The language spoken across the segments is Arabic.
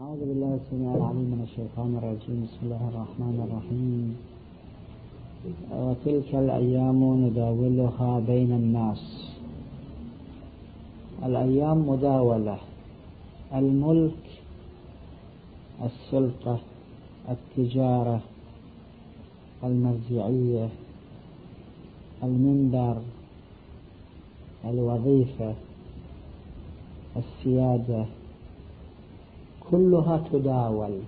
أعوذ بالله السميع العليم من الشيطان الرجيم. بسم الله الرحمن الرحيم. وتلك الأيام نداولها بين الناس. الأيام مداولة. الملك السلطة التجارة المرجعية المنبر الوظيفة السيادة كلها تداول.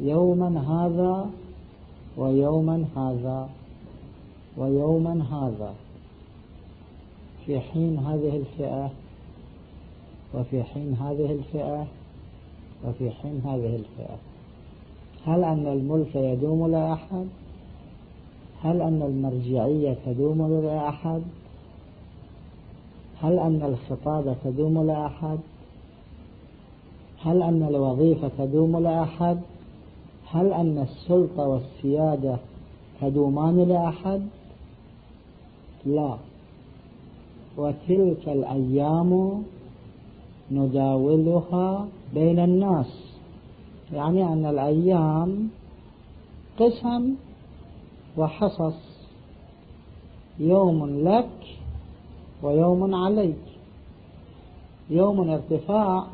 يوما هذا ويوما هذا ويوما هذا. في حين هذه الفئة وفي حين هذه الفئة وفي حين هذه الفئة. هل أن الملك يدوم لأحد؟ هل أن المرجعية تدوم لأحد؟ هل أن الخطابة تدوم لأحد؟ هل أن الوظيفة تدوم لأحد؟ هل أن السلطة والسيادة تدومان لأحد؟ لا. وتلك الأيام نداولها بين الناس. يعني أن الأيام قسم وحصص. يوم لك ويوم عليك. يوم ارتفاع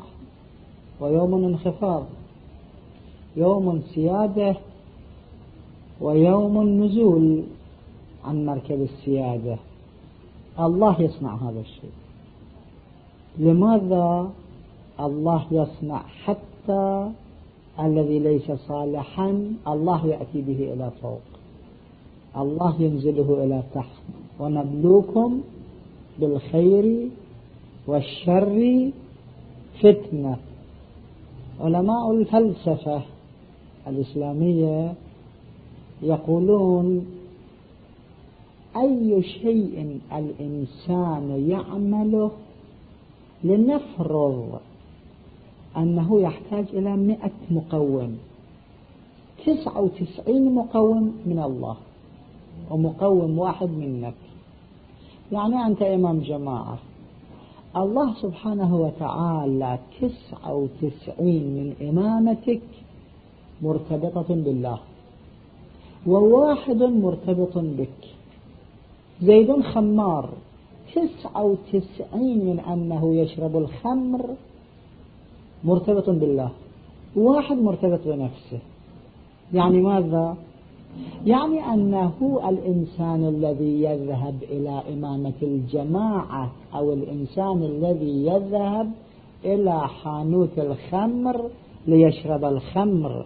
ويوم انخفاض. يوم سيادة ويوم نزول عن مركب السيادة. الله يصنع هذا الشيء. لماذا الله يصنع حتى الذي ليس صالحا الله يأتي به إلى فوق؟ الله ينزله إلى تحت. ونبلوكم بالخير والشر فتنة. علماء الفلسفة الإسلامية يقولون أي شيء الإنسان يعمله لنفرض أنه يحتاج إلى مئة مقوم تسعة وتسعين مقوم من الله ومقوم واحد منك. يعني أنت إمام جماعة الله سبحانه وتعالى تسعة وتسعين من إمامتك مرتبطة بالله وواحد مرتبط بك. زيد خمار تسعة وتسعين من أنه يشرب الخمر مرتبط بالله واحد مرتبط بنفسه. يعني ماذا؟ يعني أنه الإنسان الذي يذهب إلى إمامة الجماعة أو الإنسان الذي يذهب إلى حانوت الخمر ليشرب الخمر.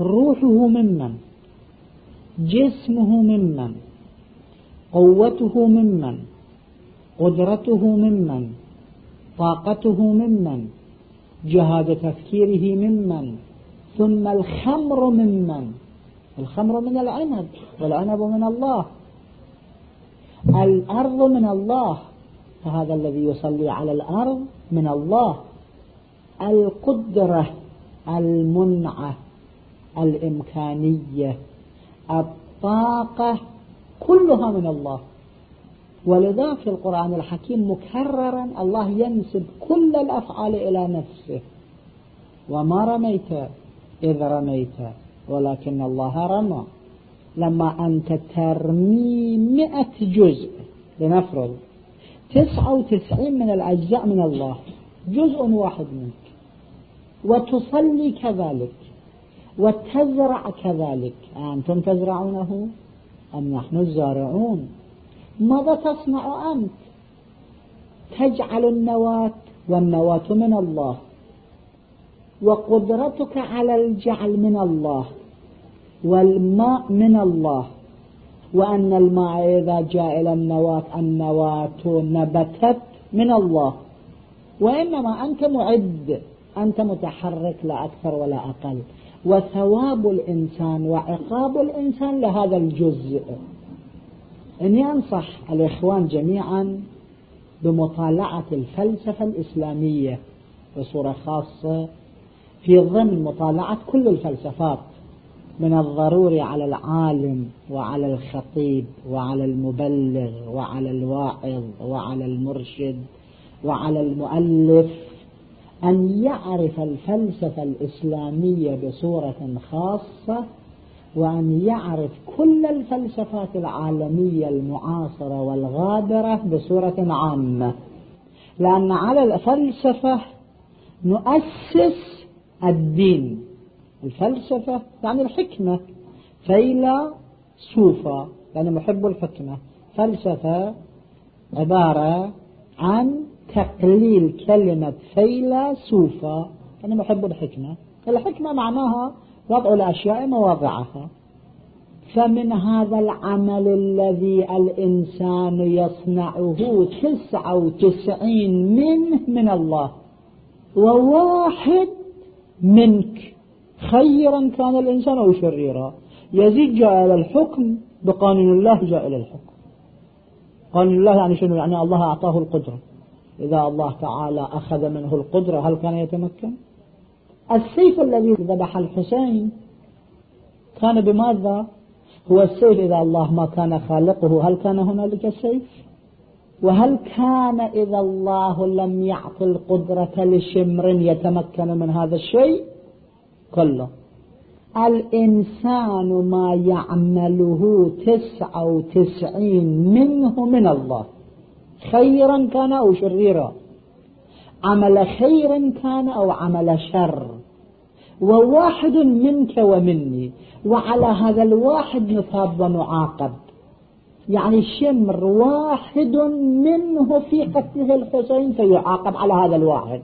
روحه ممن؟ جسمه ممن؟ قوته ممن؟ قدرته ممن؟ طاقته ممن؟ جهاد تفكيره ممن؟ ثم الخمر ممن؟ الخمر من العنب والعنب من الله. الأرض من الله. فهذا الذي يصلي على الأرض من الله. القدرة المنعة الإمكانية الطاقة كلها من الله. ولذا في القرآن الحكيم مكررا الله ينسب كل الأفعال إلى نفسه. وما رميت إذ رميت. ولكن الله رمى. لما أنت ترمي مئة جزء لنفرض تسعة وتسعين من الأجزاء من الله جزء واحد منك. وتصلي كذلك وتزرع كذلك. أنتم تزرعونه أم نحن الزارعون؟ ماذا تصنع أنت؟ تجعل النواة والنواة من الله وقدرتك على الجعل من الله. والماء من الله. وأن الماء إذا جاء إلى النواة النواة نبتت من الله. وإنما أنت معد أنت متحرك لا أكثر ولا أقل. وثواب الإنسان وعقاب الإنسان لهذا الجزء. إني أنصح الإخوان جميعا بمطالعة الفلسفة الإسلامية بصورة خاصة في ضمن مطالعة كل الفلسفات. من الضروري على العالم وعلى الخطيب وعلى المبلغ وعلى الواعظ وعلى المرشد وعلى المؤلف أن يعرف الفلسفة الإسلامية بصورة خاصة وأن يعرف كل الفلسفات العالمية المعاصرة والغابرة بصورة عامة. لأن على الفلسفة نؤسس الدين. الفلسفة يعني الحكمة. فيلا صوفة يعني محب الحكمة. فلسفة عبارة عن تقليل كلمة فيلسوفة يعني محب الحكمة. الحكمة معناها وضع الأشياء مواضعها. فمن هذا العمل الذي الإنسان يصنعه تسعة وتسعين منه من الله. وواحد منك. خيرا كان الإنسان أو شريرا. يزيد جاء إلى الحكم بقانون الله جاء إلى الحكم. قانون الله يعني شنو؟ يعني الله أعطاه القدرة. إذا الله تعالى أخذ منه القدرة هل كان يتمكن؟ السيف الذي ذبح الحسين كان بماذا؟ هو السيف إذا الله ما كان خالقه هل كان هنالك سيف؟ وهل كان إذا الله لم يعطي القدرة لشمر يتمكن من هذا الشيء؟ كله. الإنسان ما يعمله تسعة وتسعين منه من الله. خيرا كان أو شريرا. عمل خير كان أو عمل شر. وواحد منك ومني. وعلى هذا الواحد نثاب ونعاقب. يعني شمر واحد منه في قتله الحسين فيعاقب على هذا الواحد.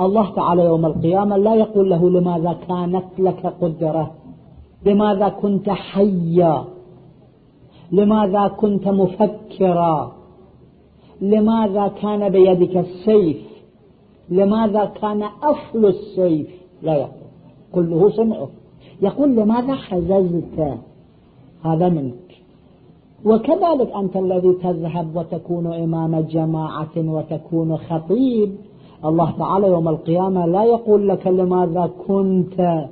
الله تعالى يوم القيامة لا يقول له لماذا كانت لك قدرة؟ لماذا كنت حيا؟ لماذا كنت مفكرا؟ لماذا كان بيدك السيف؟ لماذا كان أصل السيف؟ لا يقول. كله صنعه يقول لماذا حززت؟ هذا منك. وكذلك أنت الذي تذهب وتكون إمام جماعة وتكون خطيب. الله تعالى يوم القيامة لا يقول لك لماذا كنت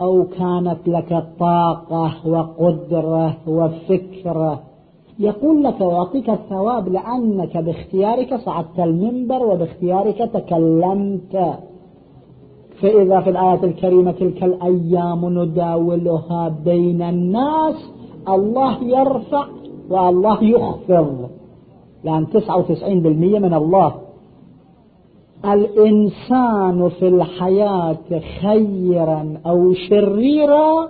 أو كانت لك طاقة وقدرة وفكرة. يقول لك ويعطيك الثواب لأنك باختيارك صعدت المنبر وباختيارك تكلمت. فإذا في الآية الكريمة تلك الأيام نداولها بين الناس الله يرفع والله يخفض. لأن 99% من الله. الإنسان في الحياة خيرا أو شريرا.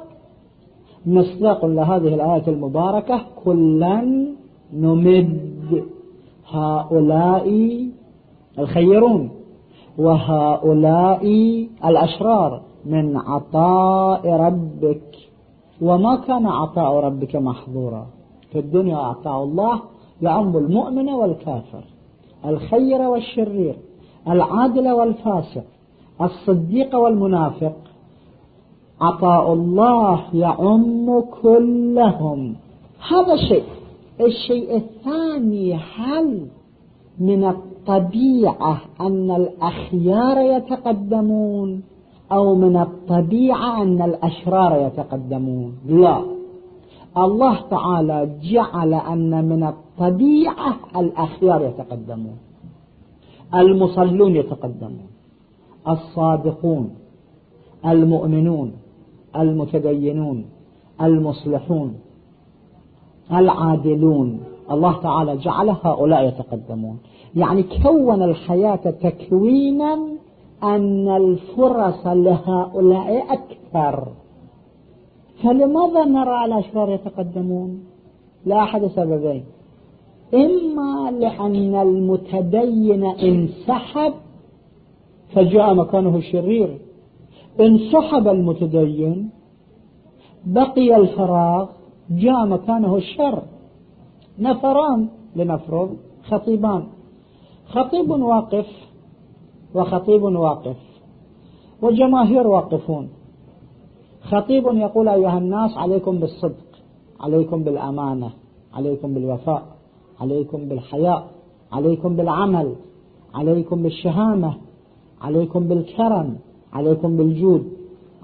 مصداق لهذه الآية المباركة كلا نمد هؤلاء الخيرون وهؤلاء الأشرار من عطاء ربك. وما كان عطاء ربك محظورا في الدنيا أعطاء الله يعم المؤمن والكافر الخير والشرير. العادل والفاسق الصديق والمنافق. عطاء الله يعم كلهم. هذا شيء. الشيء الثاني هل من الطبيعة أن الأخيار يتقدمون؟ أو من الطبيعة أن الأشرار يتقدمون؟ لا. الله تعالى جعل أن من الطبيعة الأخيار يتقدمون. المصلون يتقدمون الصادقون المؤمنون المتدينون المصلحون العادلون. الله تعالى جعل هؤلاء يتقدمون. يعني كون الحياة تكوينا أن الفرص لهؤلاء أكثر. فلماذا نرى الأشرار يتقدمون؟ لا أحد سببين. إما لأن المتدين انسحب فجاء مكانه الشرير. انسحب المتدين بقي الفراغ جاء مكانه الشر. نفران لنفرض خطيبان. خطيب واقف وخطيب واقف وجماهير واقفون. خطيب يقول أيها الناس عليكم بالصدق عليكم بالأمانة عليكم بالوفاء. عليكم بالحياء عليكم بالعمل عليكم بالشهامة عليكم بالكرم عليكم بالجود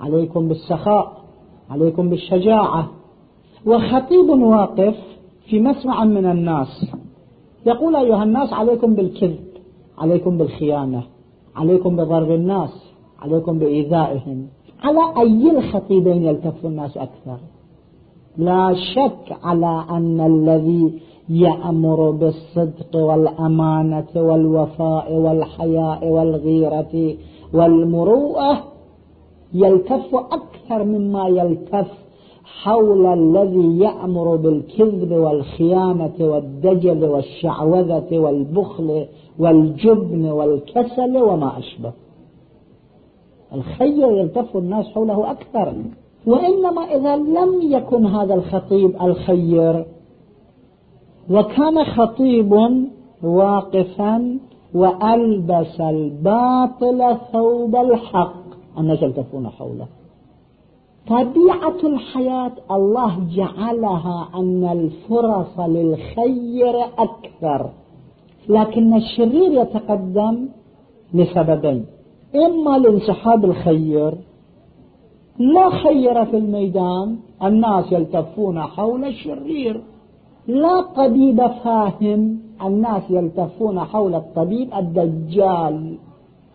عليكم بالسخاء عليكم بالشجاعة. وخطيب واقف في مسمع من الناس يقول أيها الناس عليكم بالكذب عليكم بالخيانة عليكم بضرب الناس عليكم بإيذائهم. على أي الخطيبين يلتف الناس أكثر؟ لا شك على أن الذي يأمر بالصدق والأمانة والوفاء والحياء والغيرة والمروءة يلتف أكثر مما يلتف حول الذي يأمر بالكذب والخيانة والدجل والشعوذة والبخل والجبن والكسل وما أشبه. الخير يلتف الناس حوله أكثر. وإنما إذا لم يكن هذا الخطيب الخير وكان خطيب واقفا وألبس الباطل ثوب الحق. الناس يلتفون حوله. طبيعة الحياة الله جعلها أن الفرص للخير أكثر. لكن الشرير يتقدم لسببين. إما لانسحاب الخير لا خير في الميدان. الناس يلتفون حول الشرير. لا طبيب فاهم الناس يلتفون حول الطبيب الدجال.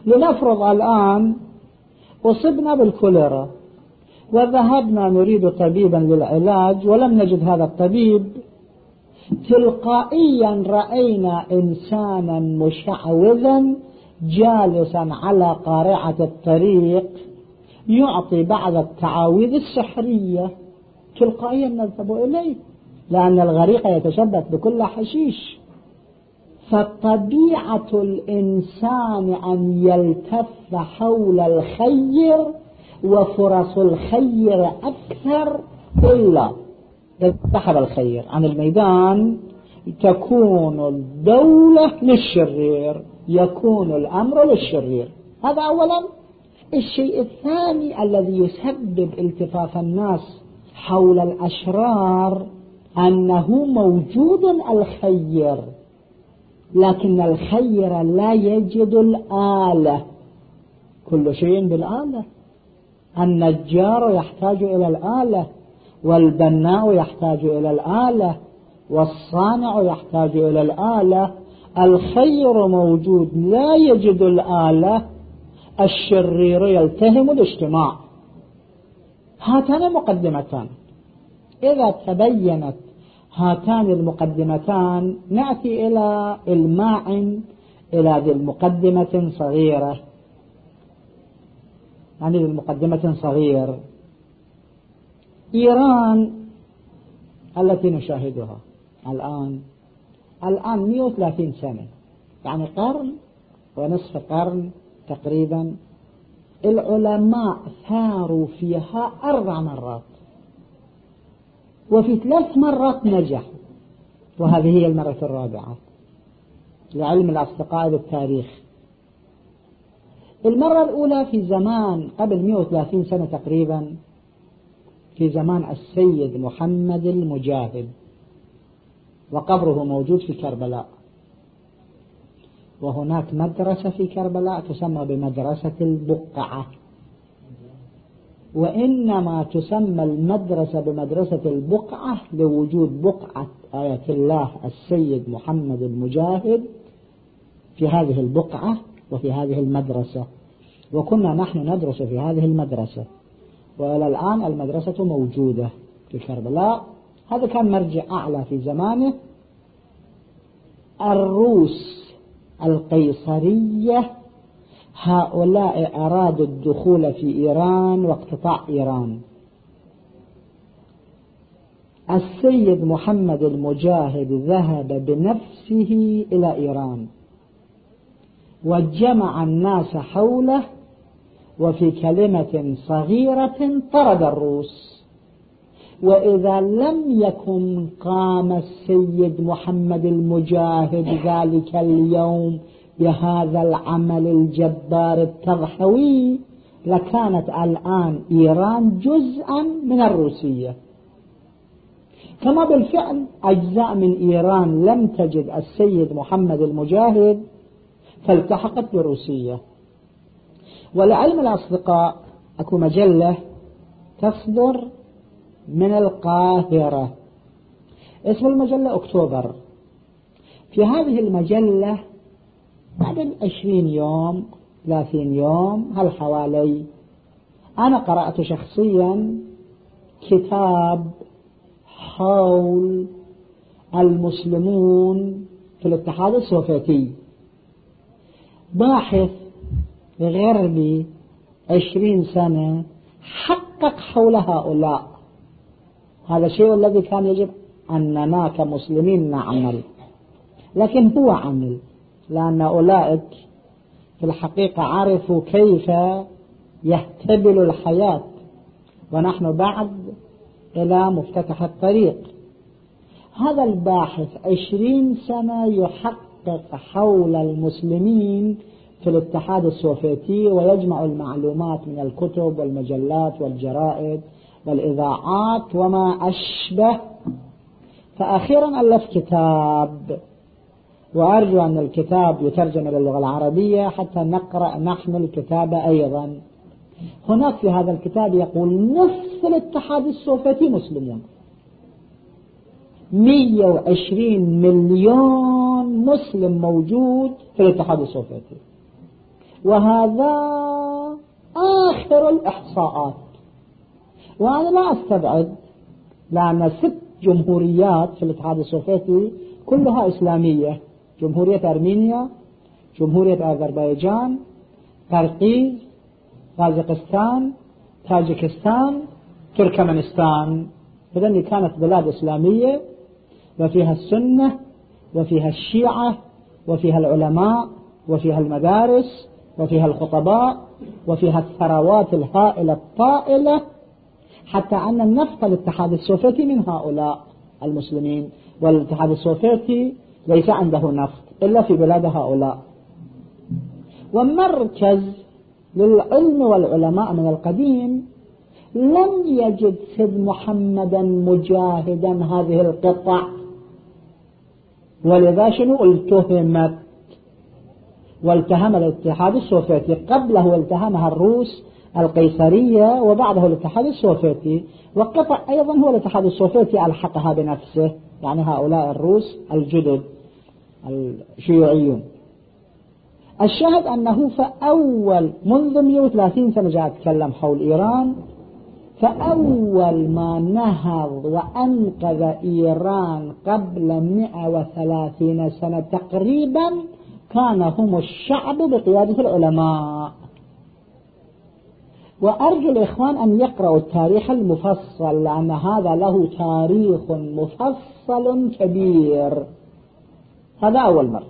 لنفرض الآن أصبنا بالكوليرا وذهبنا نريد طبيبا للعلاج ولم نجد هذا الطبيب. تلقائيا رأينا إنسانا مشعوذا جالسا على قارعة الطريق يعطي بعض التعاويذ السحرية. تلقائيا نذهب إليه. لأن الغريق يتشبث بكل حشيش. فطبيعة الإنسان أن يلتف حول الخير وفرص الخير أكثر إلا انسحب الخير. عن الميدان تكون الدولة للشرير يكون الأمر للشرير. هذا أولا. الشيء الثاني الذي يسبب التفاف الناس حول الأشرار أنه موجود الخير لكن الخير لا يجد الآلة كل شيء بالآلة النجار يحتاج إلى الآلة والبناء يحتاج إلى الآلة والصانع يحتاج إلى الآلة الخير موجود لا يجد الآلة الشرير يلتهم الاجتماع هاتان مقدمتان. إذا تبينت هاتان المقدمتان نأتي إلى إلماع إلى ذي المقدمة صغيرة. يعني ذي المقدمة صغير. إيران التي نشاهدها الآن. الآن 130 سنة. يعني قرن ونصف قرن تقريبا. العلماء ثاروا فيها أربع مرات. وفي ثلاث مرات نجحوا وهذه هي المرة الرابعة لعلم الأصدقاء بالتاريخ. المرة الأولى في زمان قبل 130 سنة تقريبا في زمان السيد محمد المجاهد وقبره موجود في كربلاء. وهناك مدرسة في كربلاء تسمى بمدرسة البقعة. وإنما تسمى المدرسة بمدرسة البقعة لوجود بقعة آية الله السيد محمد المجاهد في هذه البقعة وفي هذه المدرسة. وكنا نحن ندرس في هذه المدرسة. وإلى الآن المدرسة موجودة في كربلاء هذا كان مرجع أعلى في زمانه. الروس القيصرية هؤلاء أرادوا الدخول في إيران واقتطاع إيران. السيد محمد المجاهد ذهب بنفسه إلى إيران وجمع الناس حوله وفي كلمة صغيرة طرد الروس. وإذا لم يكن قام السيد محمد المجاهد ذلك اليوم بهذا العمل الجبار التضحوي لكانت الآن إيران جزءا من الروسية. كما بالفعل أجزاء من إيران لم تجد السيد محمد المجاهد فالتحقت بروسية. ولعلم الأصدقاء أكو مجلة تصدر من القاهرة. اسم المجلة أكتوبر. في هذه المجلة بعد عشرين يوم ثلاثين يوم هل حوالي؟ أنا قرأت شخصيا كتاب حول المسلمون في الاتحاد السوفيتي. باحث غربي عشرين سنة حقق حول هؤلاء. هذا الشيء الذي كان يجب أننا كمسلمين نعمل. لكن هو عمل. لأن أولئك في الحقيقة عرفوا كيف يهتبل الحياة ونحن بعد إلى مفتتح الطريق. هذا الباحث عشرين سنة يحقق حول المسلمين في الاتحاد السوفيتي ويجمع المعلومات من الكتب والمجلات والجرائد والإذاعات وما أشبه. فأخيرا ألف كتاب. وأرجو أن الكتاب يترجم إلى اللغة العربية حتى نقرأ نحن الكتاب أيضا. هناك في هذا الكتاب يقول نصف الاتحاد السوفيتي مسلمون 120 مليون مسلم موجود في الاتحاد السوفيتي. وهذا آخر الإحصاءات. وأنا لا أستبعد لأن ست جمهوريات في الاتحاد السوفيتي كلها إسلامية. جمهورية أرمينيا جمهورية أذربيجان قرقيز طاجقستان تاجكستان تركمانستان إذا كانت بلاد إسلامية وفيها السنة وفيها الشيعة وفيها العلماء وفيها المدارس وفيها الخطباء وفيها الثروات الهائلة الطائلة حتى أن النفط الاتحاد السوفيتي من هؤلاء المسلمين والاتحاد السوفيتي ليس عنده نفط إلا في بلاد هؤلاء. ومركز للعلم والعلماء من القديم لم يجد سيد محمدا مجاهدا هذه القطع. ولذا شنو؟ التهمت. والتهم الاتحاد السوفيتي. قبله التهمها الروس القيصرية وبعده الاتحاد السوفيتي. وقطع أيضا هو الاتحاد السوفيتي ألحقها بنفسه. يعني هؤلاء الروس الجدد الشيوعيون. الشاهد أنه فأول منذ 130 سنة جاء أتكلم حول إيران فأول ما نهض وأنقذ إيران قبل 130 سنة تقريبا كان هم الشعب بقيادة العلماء. وأرجو الإخوان أن يقرأوا التاريخ المفصل لأن هذا له تاريخ مفصل كبير. هذا أول مرة.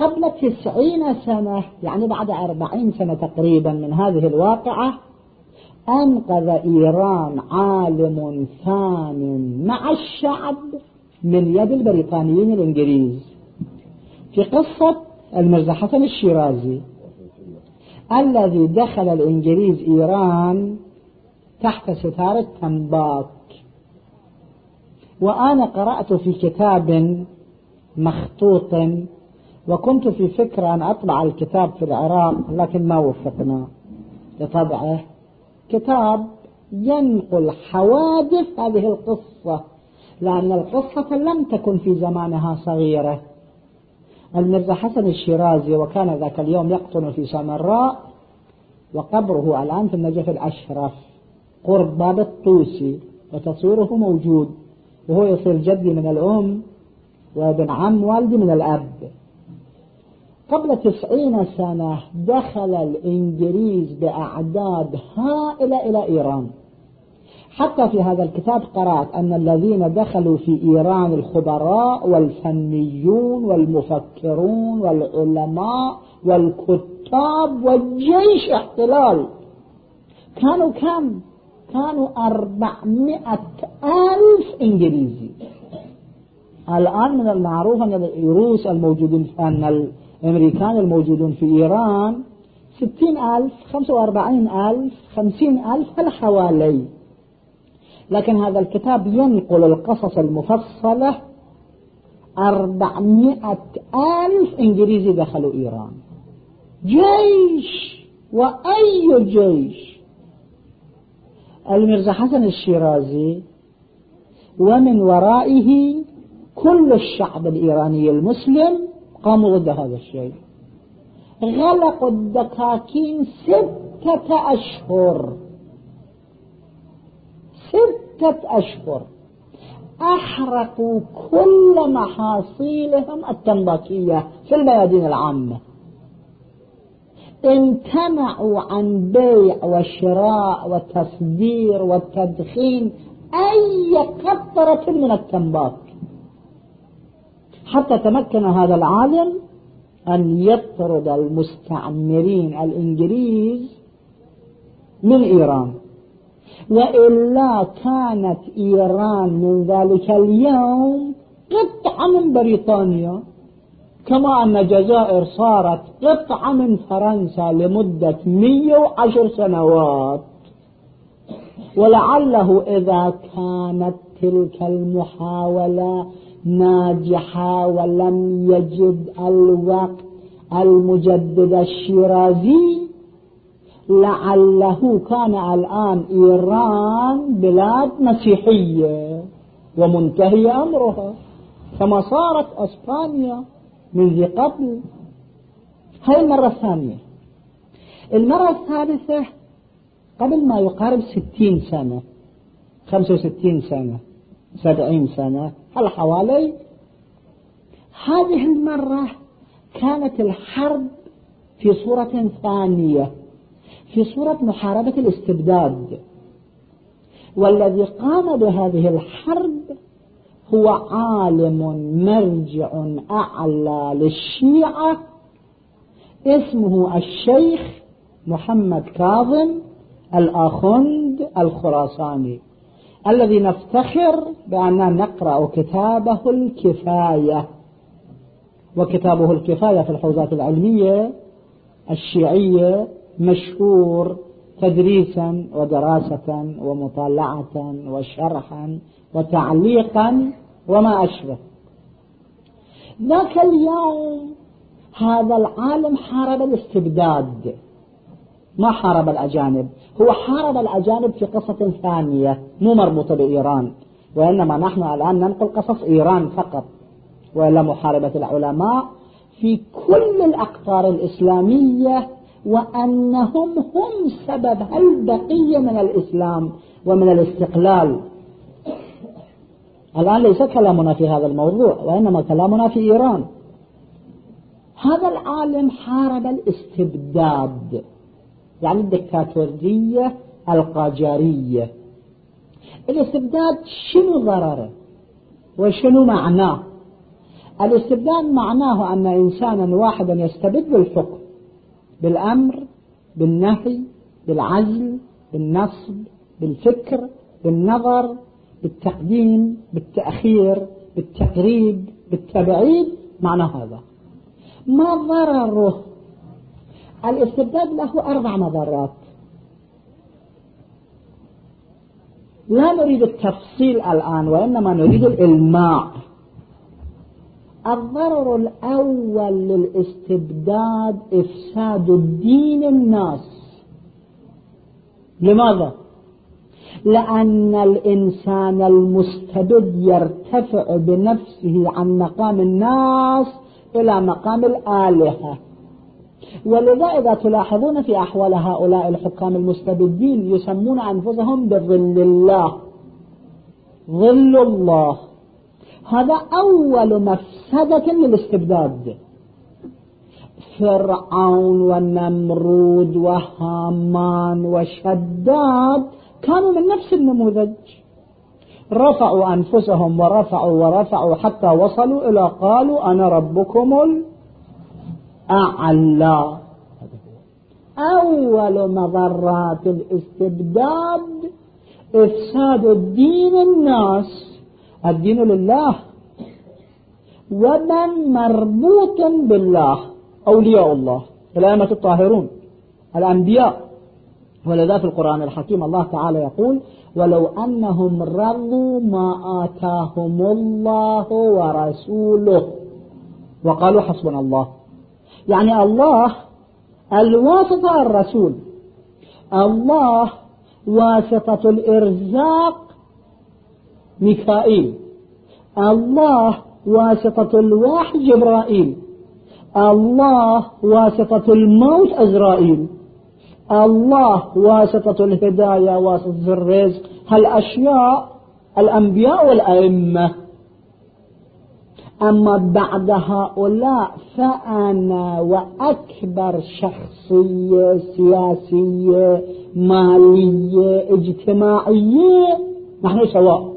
قبل تسعين سنة يعني بعد أربعين سنة تقريبا من هذه الواقعة أنقذ إيران عالم ثان مع الشعب من يد البريطانيين الإنجليز. في قصة المرزا حسن الشيرازي. الذي دخل الإنجليز إيران تحت ستارة تنباك. وأنا قرأت في كتاب مخطوط وكنت في فكرة أن أطبع الكتاب في العراق لكن ما وفقنا لطبعه. كتاب ينقل حوادث هذه القصة لأن القصة لم تكن في زمانها صغيرة. المرزا حسن الشيرازي وكان ذاك اليوم يقطن في سامراء وقبره الآن في النجف الأشرف قرب باب الطوسي وتصويره موجود وهو يصير جدي من الأم وابن عم والدي من الأب. قبل تسعين سنة دخل الإنجليز بأعداد هائلة إلى إيران. حتى في هذا الكتاب قرأت أن الذين دخلوا في إيران الخبراء والفنيون والمفكرون والعلماء والكتاب والجيش احتلال. كانوا كم؟ كانوا أربعمائة ألف إنجليزي. الآن من المعروف أن الروس الموجودين أن الأمريكان الموجودون في إيران ستين ألف خمسة وأربعين ألف خمسين ألف الحوالي لكن هذا الكتاب ينقل القصص المفصلة أربعمائة ألف إنجليزي دخلوا إيران. جيش! وأي جيش؟ المرزا حسن الشيرازي ومن ورائه كل الشعب الإيراني المسلم قاموا ضد هذا الشيء. غلقوا الدكاكين ستة أشهر. ستة أشهر. أحرقوا كل محاصيلهم التنباكية في الميادين العامة. امتنعوا عن بيع وشراء وتصدير وتدخين أي قطرة من التنباك. حتى تمكن هذا العالم أن يطرد المستعمرين الإنجليز من إيران. وإلا كانت إيران من ذلك اليوم قطعة من بريطانيا كما أن الجزائر صارت قطعة من فرنسا لمدة 110 سنوات. ولعله إذا كانت تلك المحاولة ناجحة ولم يجد الوقت المجدد الشيرازي لعله كان الآن إيران بلاد مسيحية ومنتهي أمرها. كما صارت أسبانيا منذ قبل. هاي المرة الثانية. المرة الثالثة قبل ما يقارب ستين سنة خمسة وستين سنة سبعين سنة هل حوالي؟ هذه المرة كانت الحرب في صورة ثانية. في صورة محاربة الاستبداد. والذي قام بهذه الحرب هو عالم مرجع أعلى للشيعة اسمه الشيخ محمد كاظم الآخند الخراساني الذي نفتخر بأننا نقرأ كتابه الكفاية. وكتابه الكفاية في الحوزات العلمية الشيعية مشهور تدريسا ودراسة ومطالعة وشرحا وتعليقا وما أشبه. ذاك اليوم هذا العالم حارب الاستبداد ما حارب الأجانب هو حارب الأجانب في قصة ثانية مو مربوطة بإيران وإنما نحن الآن ننقل قصص إيران فقط وإلا محاربة العلماء في كل الأقطار الإسلامية وأنهم هم سبب البقية من الإسلام ومن الاستقلال. الآن ليس كلامنا في هذا الموضوع وإنما كلامنا في إيران. هذا العالم حارب الاستبداد يعني الدكتاتورية القاجارية. الاستبداد شنو ضرره وشنو معناه؟ الاستبداد معناه أن إنسانا واحدا يستبد الحكم بالأمر بالنهي بالعزل بالنصب بالفكر بالنظر بالتقديم بالتأخير بالتقريب بالتبعيد معنى هذا. ما ضرره الاستبداد له أربع مضرات. لا نريد التفصيل الآن وإنما نريد الإلماع. الضرر الأول للاستبداد إفساد الدين الناس. لماذا؟ لأن الإنسان المستبد يرتفع بنفسه عن مقام الناس إلى مقام الآلهة. ولذا إذا تلاحظون في أحوال هؤلاء الحكام المستبدين يسمون أنفسهم بظل الله. ظل الله. هذا أول مفسدة للاستبداد. فرعون ونمرود وهامان وشداد كانوا من نفس النموذج. رفعوا أنفسهم ورفعوا ورفعوا حتى وصلوا إلى قالوا أنا ربكم الأعلى. أول مضرات الاستبداد إفساد الدين الناس. الدين لله. ومن مربوط بالله أولياء الله الأئمة الطاهرون الأنبياء. ولذا في القرآن الحكيم الله تعالى يقول ولو أنهم رضوا ما آتاهم الله ورسوله. وقالوا حسبنا الله. يعني الله الواسطة الرسول الله واسطة الإرزاق ميكائيل. الله واسطة الوحي جبرائيل. الله واسطة الموت أزرائيل. الله واسطة الهداية واسطة الرزق. هالأشياء الأنبياء والأئمة. أما بعد هؤلاء فأنا وأكبر شخصية سياسية مالية اجتماعية نحن سواء.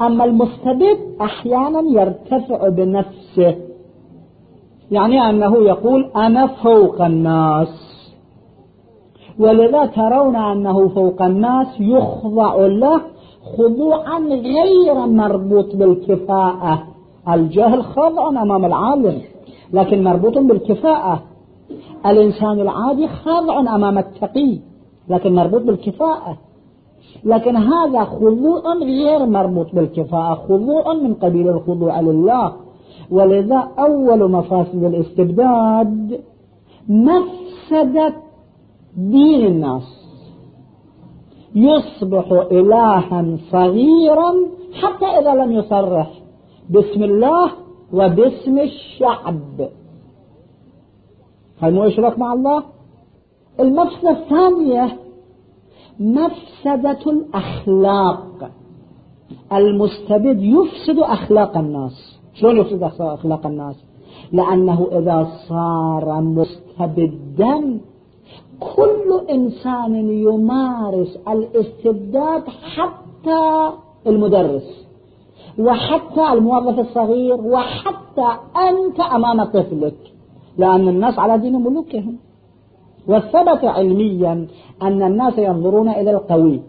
أما المستبد أحيانا يرتفع بنفسه. يعني أنه يقول أنا فوق الناس. ولذا ترون أنه فوق الناس يخضع له خضوعا غير مربوط بالكفاءة. الجهل خضع أمام العالم لكن مربوط بالكفاءة. الإنسان العادي خاضع أمام التقي لكن مربوط بالكفاءة. لكن هذا خضوع غير مربوط بالكفاءة خضوع من قبيل الخضوع لله. ولذا أول مفاسد الاستبداد مفسدة دين الناس. يصبح إلها صغيرا حتى إذا لم يصرح. باسم الله وباسم الشعب. هل مو إشراك مع الله؟ المفسدة الثانية مفسدة الأخلاق. المستبد يفسد أخلاق الناس. شلون يفسد أخلاق الناس؟ لأنه إذا صار مستبدا كل إنسان يمارس الاستبداد حتى المدرس وحتى الموظف الصغير وحتى أنت أمام طفلك. لأن الناس على دين ملوكهم. وثبت علميا أن الناس ينظرون إلى القوي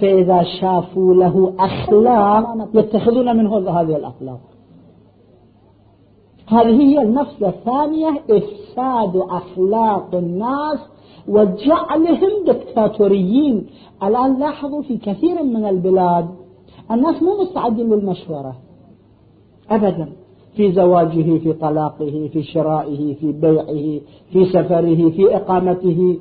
فإذا شافوا له أخلاق يتخذون منه هذه الأخلاق. هذه هي النفس الثانية إفساد أخلاق الناس وجعلهم دكتاتوريين. الآن لاحظوا في كثير من البلاد الناس مو مستعدين للمشورة أبدا. في زواجه في طلاقه في شرائه في بيعه في سفره في إقامته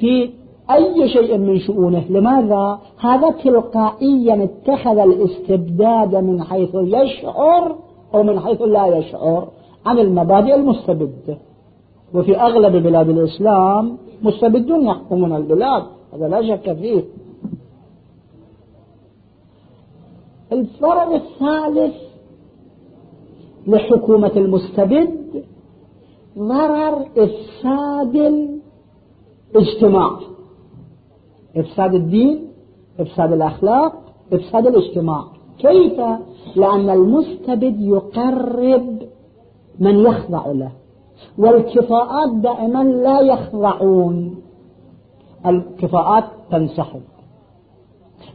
في أي شيء من شؤونه. لماذا؟ هذا تلقائيا اتخذ الاستبداد من حيث يشعر أو من حيث لا يشعر عن المبادئ المستبدة. وفي أغلب بلاد الإسلام مستبدون يحكمون البلاد هذا لا شك فيه. الفرع الثالث لحكومة المستبد ضرر إفساد الاجتماع. إفساد الدين إفساد الأخلاق إفساد الاجتماع. كيف؟ لأن المستبد يقرب من يخضع له والكفاءات دائما لا يخضعون. الكفاءات تنسحب.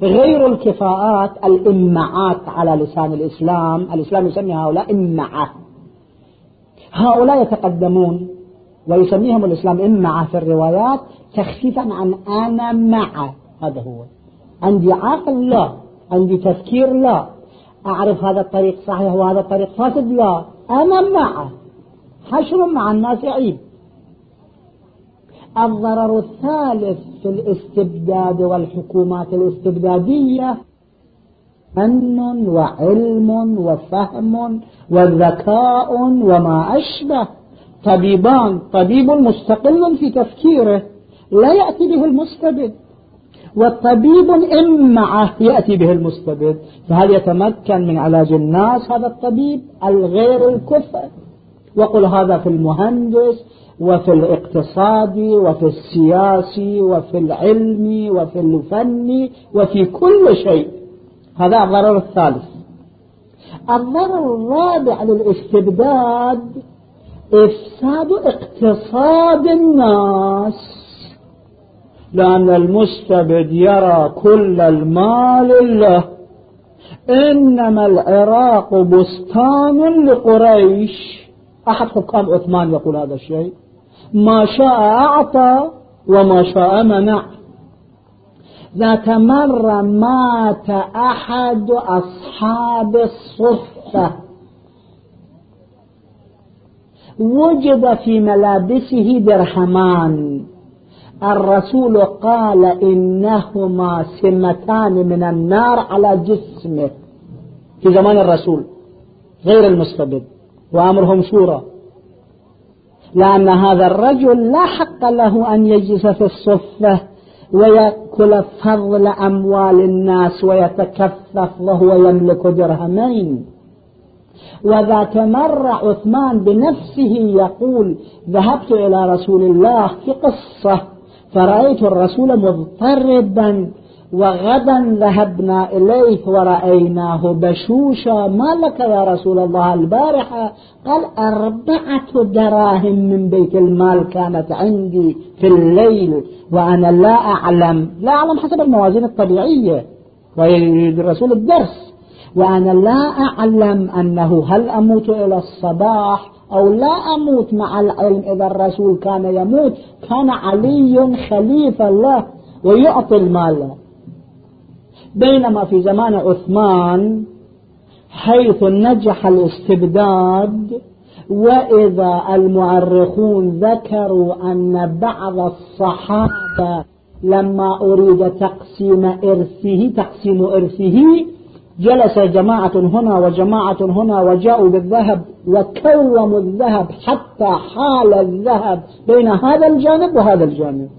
غير الكفاءات الإمعات على لسان الإسلام. الإسلام يسمي هؤلاء إمعة. هؤلاء يتقدمون ويسميهم الإسلام إمعة في الروايات تخفيفا عن أنا مع. هذا هو. عندي عقل لا. عندي تفكير لا. أعرف هذا الطريق صحيح وهذا الطريق فاسد لا. أنا معه حشر مع الناس عيب. الضرر الثالث في الاستبداد والحكومات الاستبدادية فن وعلم وفهم وذكاء وما أشبه. طبيبان طبيب مستقل في تفكيره لا يأتي به المستبد والطبيب إمعه يأتي به المستبد. فهل يتمكن من علاج الناس هذا الطبيب؟ الغير الكفء. وقل هذا في المهندس وفي الاقتصاد وفي السياسي وفي العلم وفي الفن وفي كل شيء. هذا الضرر الثالث. الضرر الرابع للاستبداد إفساد اقتصاد الناس. لأن المستبد يرى كل المال له. إنما العراق بستان لقريش. أحد حكام عثمان يقول هذا الشيء؟ ما شاء أعطى وما شاء منع. ذات مرة مات أحد أصحاب الصفة وجد في ملابسه درهمان. الرسول قال إنهما سمتان من النار على جسمه. في زمان الرسول غير المستبد وأمرهم شورى. لأن هذا الرجل لا حق له أن يجلس في الصفة ويأكل فضل أموال الناس ويتكفف وهو يملك درهمين. وذات مرة عثمان بنفسه يقول ذهبت إلى رسول الله في قصة فرأيت الرسول مضطربا وغدا ذهبنا إليه ورأيناه بشوشا. ما لك يا رسول الله البارحة؟ قال أربعة دراهم من بيت المال كانت عندي في الليل وأنا لا أعلم. لا أعلم حسب الموازين الطبيعية. الرسول الدرس. وأنا لا أعلم أنه هل أموت إلى الصباح أو لا أموت مع العلم إذا الرسول كان يموت. كان علي خليفة الله ويعطي المال. بينما في زمان عثمان حيث نجح الاستبداد وإذا المؤرخون ذكروا أن بعض الصحابة لما أريد تقسيم إرثه تقسيم إرثه جلس جماعة هنا وجماعة هنا وجاءوا بالذهب وكوموا الذهب حتى حال الذهب بين هذا الجانب وهذا الجانب.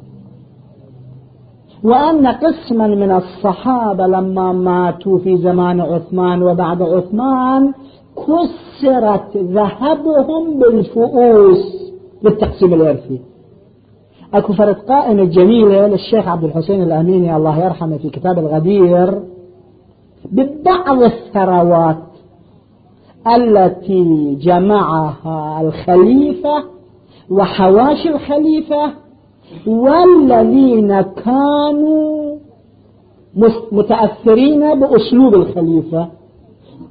وأن قسما من الصحابة لما ماتوا في زمان عثمان وبعد عثمان كسرت ذهبهم بالفؤوس للتقسيم الإرثي أكو فرد قائمة جميلة للشيخ عبد الحسين الأميني الله يرحمه في كتاب الغدير ببعض الثروات التي جمعها الخليفة وحواشي الخليفة والذين كانوا متأثرين بأسلوب الخليفة.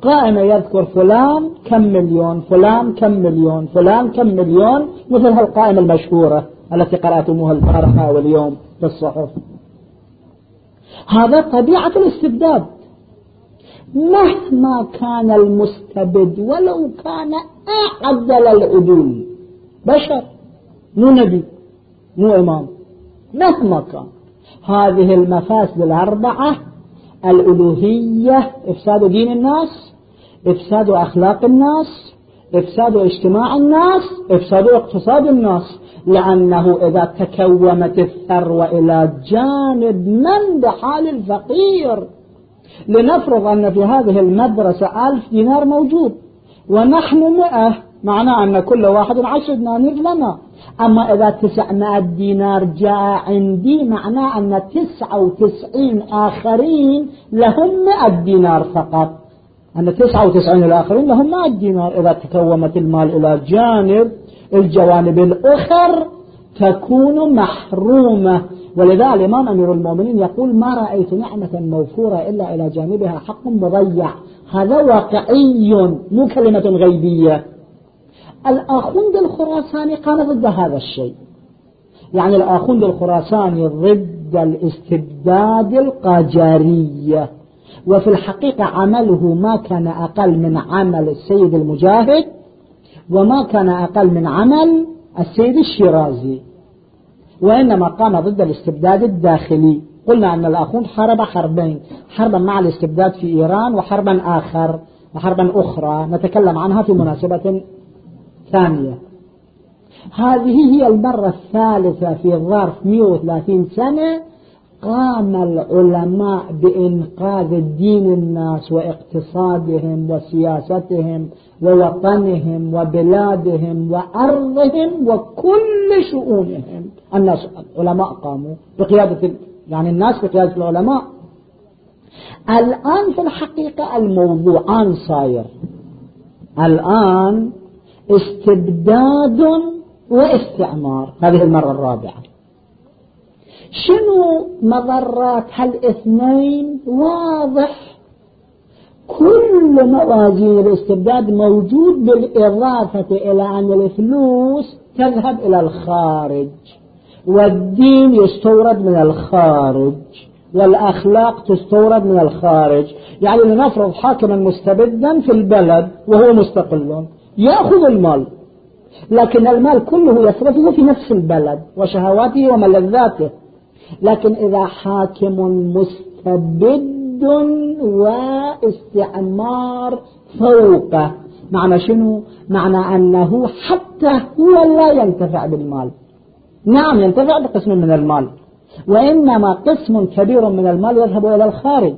قائمة يذكر فلان كم مليون فلان كم مليون فلان كم مليون مثل هالقائمة المشهورة التي قرأتموها البارحة واليوم في الصحف. هذا طبيعة الاستبداد. مهما كان المستبد ولو كان أعدل العدول بشر مو نبي. مو إمام. مهما كان هذه المفاسد الأربعة الألوهية إفساد دين الناس إفساد أخلاق الناس إفساد اجتماع الناس إفساد اقتصاد الناس. لأنه إذا تكومت الثروة إلى جانب من بحال الفقير. لنفرض أن في هذه المدرسة ألف دينار موجود ونحن مئة معناه أن كل واحد عشر دنانير لنا. أما إذا تسعمائة دينار جاء عندي معناه أن تسعة وتسعين آخرين لهم مئة دينار فقط. أن تسعة وتسعين الآخرين لهم مئة دينار. إذا تكومت المال إلى جانب الجوانب الأخر تكون محرومة. ولذا الإمام أمير المؤمنين يقول ما رأيت نعمة موفورة إلا إلى جانبها حق مضيع. هذا واقعي مو كلمة غيبية. الآخوند الخراساني قال ضد هذا الشيء. يعني الآخوند الخراساني ضد الاستبداد القاجارية وفي الحقيقة عمله ما كان أقل من عمل السيد المجاهد وما كان أقل من عمل السيد الشيرازي. وإنما قام ضد الاستبداد الداخلي. قلنا أن الأخوند حارب حربين حربا مع الاستبداد في إيران وحربا آخر وحربا أخرى. نتكلم عنها في مناسبة ثانية. هذه هي المرة الثالثة في ظرف 130 سنة قام العلماء بإنقاذ الدين الناس واقتصادهم وسياستهم ووطنهم وبلادهم وأرضهم وكل شؤونهم. الناس العلماء قاموا بقيادة يعني الناس بقيادة العلماء. الآن في الحقيقة الموضوعان صاير. الآن استبداد واستعمار. هذه المرة الرابعة. شنو مضرات هالاثنين؟ واضح. كل موازين الاستبداد موجود بالإضافة إلى أن الفلوس تذهب إلى الخارج والدين يستورد من الخارج والأخلاق تستورد من الخارج. يعني لنفرض حاكما مستبدا في البلد وهو مستقل. يأخذ المال. لكن المال كله يصرفه في نفس البلد وشهواته وملذاته. لكن إذا حاكم مستبد واستعمار فوقه معنى شنو؟ معنى أنه حتى هو لا ينتفع بالمال. نعم ينتفع بقسم من المال. وإنما قسم كبير من المال يذهب إلى الخارج.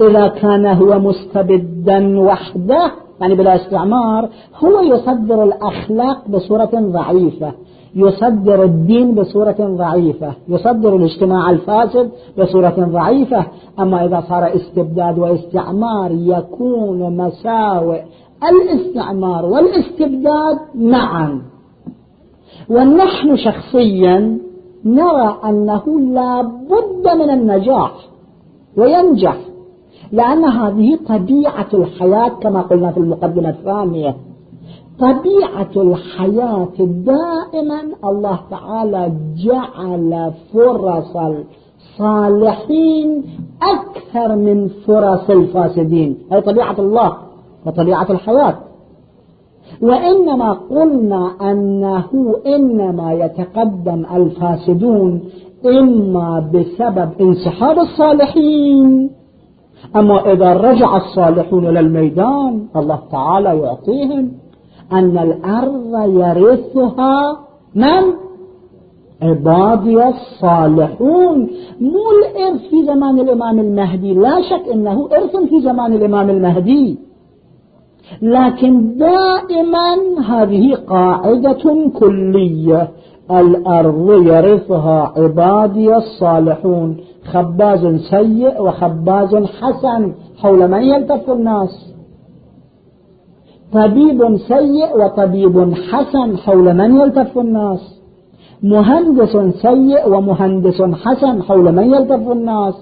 إذا كان هو مستبدا وحده يعني بلا استعمار هو يصدر الأخلاق بصورة ضعيفة يصدر الدين بصورة ضعيفة يصدر الاجتماع الفاسد بصورة ضعيفة. أما إذا صار استبداد واستعمار يكون مساوئ. الاستعمار والاستبداد معا. ونحن شخصيا نرى أنه لا بد من النجاح وينجح. لأن هذه طبيعة الحياة كما قلنا في المقدمة الثانية. طبيعة الحياة دائما الله تعالى جعل فرص الصالحين أكثر من فرص الفاسدين. هذه طبيعة الله وطبيعة الحياة. وإنما قلنا أنه إنما يتقدم الفاسدون إما بسبب انسحاب الصالحين أما إذا رجع الصالحون إلى الميدان الله تعالى يعطيهم أن الأرض يرثها من؟ عبادي الصالحون. مو الإرث في زمان الإمام المهدي لا شك أنه إرث في زمان الإمام المهدي. لكن دائما هذه قاعدة كلية. الأرض يرثها عبادي الصالحون. خباز سيء وخباز حسن. حول من يلتف الناس؟ طبيب سيء وطبيب حسن. حول من يلتف الناس؟ مهندس سيء ومهندس حسن. حول من يلتف الناس؟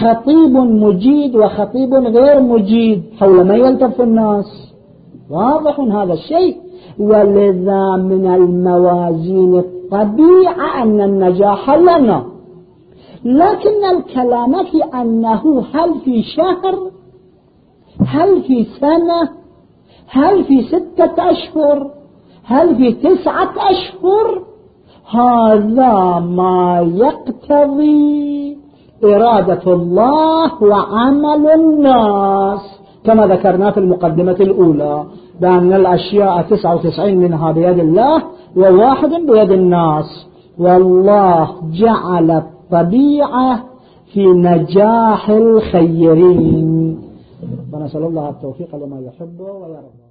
خطيب مجيد وخطيب غير مجيد. حول من يلتف الناس؟ واضح هذا الشيء. ولذا من الموازين الطبيعة أن النجاح لنا. لكن الكلام في أنه هل في شهر؟ هل في سنة؟ هل في ستة أشهر؟ هل في تسعة أشهر؟ هذا ما يقتضي إرادة الله وعمل الناس كما ذكرنا في المقدمة الأولى. بأن الأشياء تسعة وتسعين منها بيد الله وواحد بيد الناس. والله جعل الطبيعة في نجاح الخيرين. ونسأل الله التوفيق لما يحبه ويرضى.